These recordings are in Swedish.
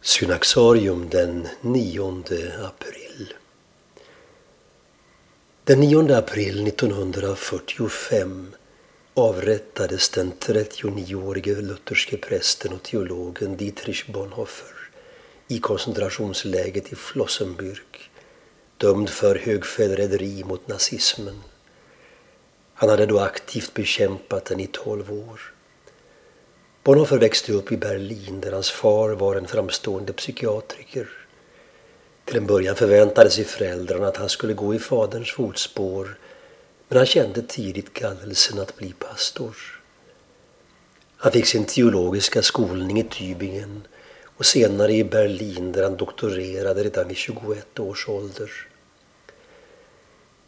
Synaxarium den 9 april. Den 9 april 1945 avrättades den 39-årige lutherske prästen och teologen Dietrich Bonhoeffer i koncentrationsläget i Flossenbürg, dömd för högförräderi mot nazismen. Han hade då aktivt bekämpat den i tolv år. Bonhoeffer växte upp i Berlin där hans far var en framstående psykiatriker. Till en början förväntade sig föräldrarna att han skulle gå i faderns fotspår men han kände tidigt kallelsen att bli pastor. Han fick sin teologiska skolning i Tübingen och senare i Berlin där han doktorerade redan vid 21 års ålder.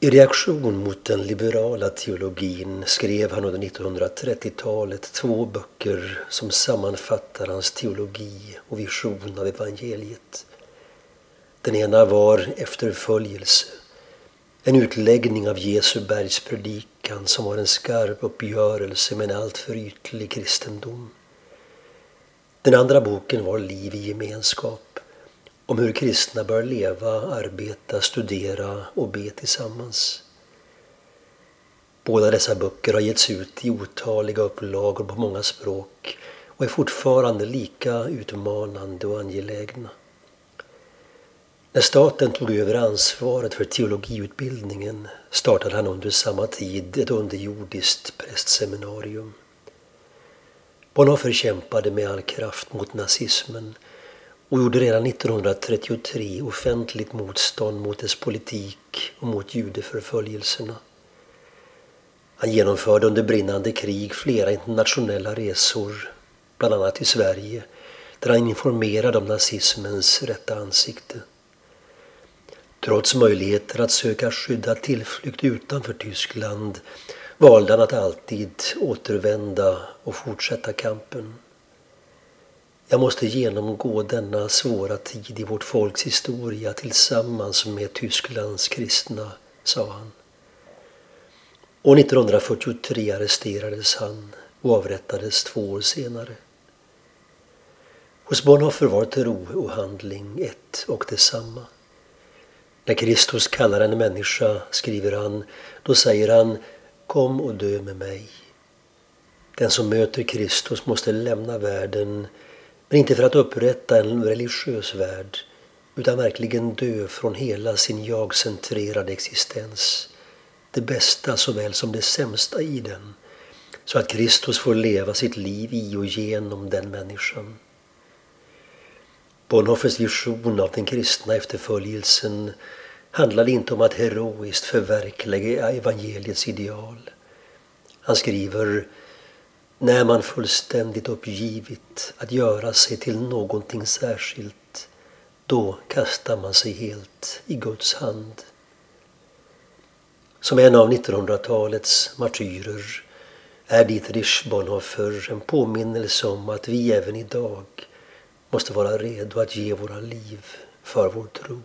I reaktion mot den liberala teologin skrev han under 1930-talet två böcker som sammanfattar hans teologi och vision av evangeliet. Den ena var Efterföljelse, en utläggning av Jesu bergspredikan som var en skarp uppgörelse med en alltför ytlig kristendom. Den andra boken var Liv i gemenskap om hur kristna bör leva, arbeta, studera och be tillsammans. Båda dessa böcker har getts ut i otaliga upplagor på många språk och är fortfarande lika utmanande och angelägna. När staten tog över ansvaret för teologiutbildningen startade han under samma tid ett underjordiskt prästseminarium. Bonhoeffer kämpade med all kraft mot nazismen och gjorde redan 1933 offentligt motstånd mot dess politik och mot judeförföljelserna. Han genomförde under brinnande krig flera internationella resor, bland annat till Sverige, där han informerade om nazismens rätta ansikte. Trots möjligheter att söka skyddad tillflykt utanför Tyskland valde han att alltid återvända och fortsätta kampen. Jag måste genomgå denna svåra tid i vårt folks historia tillsammans med Tysklands kristna, sa han. År 1943 arresterades han och avrättades två år senare. Hos Bonhoeffer var tro och handling ett och detsamma. När Kristus kallar en människa, skriver han, då säger han Kom och dö med mig. Den som möter Kristus måste lämna världen men inte för att upprätta en religiös värld utan verkligen dö från hela sin jag-centrerade existens. Det bästa såväl som det sämsta i den. Så att Kristus får leva sitt liv i och genom den människan. Bonhoeffers vision av den kristna efterföljelsen handlade inte om att heroiskt förverkliga evangeliets ideal. Han skriver när man fullständigt uppgivit att göra sig till någonting särskilt, då kastar man sig helt i Guds hand. Som en av 1900-talets martyrer är Dietrich Bonhoeffer en påminnelse om att vi även idag måste vara redo att ge våra liv för vår tro.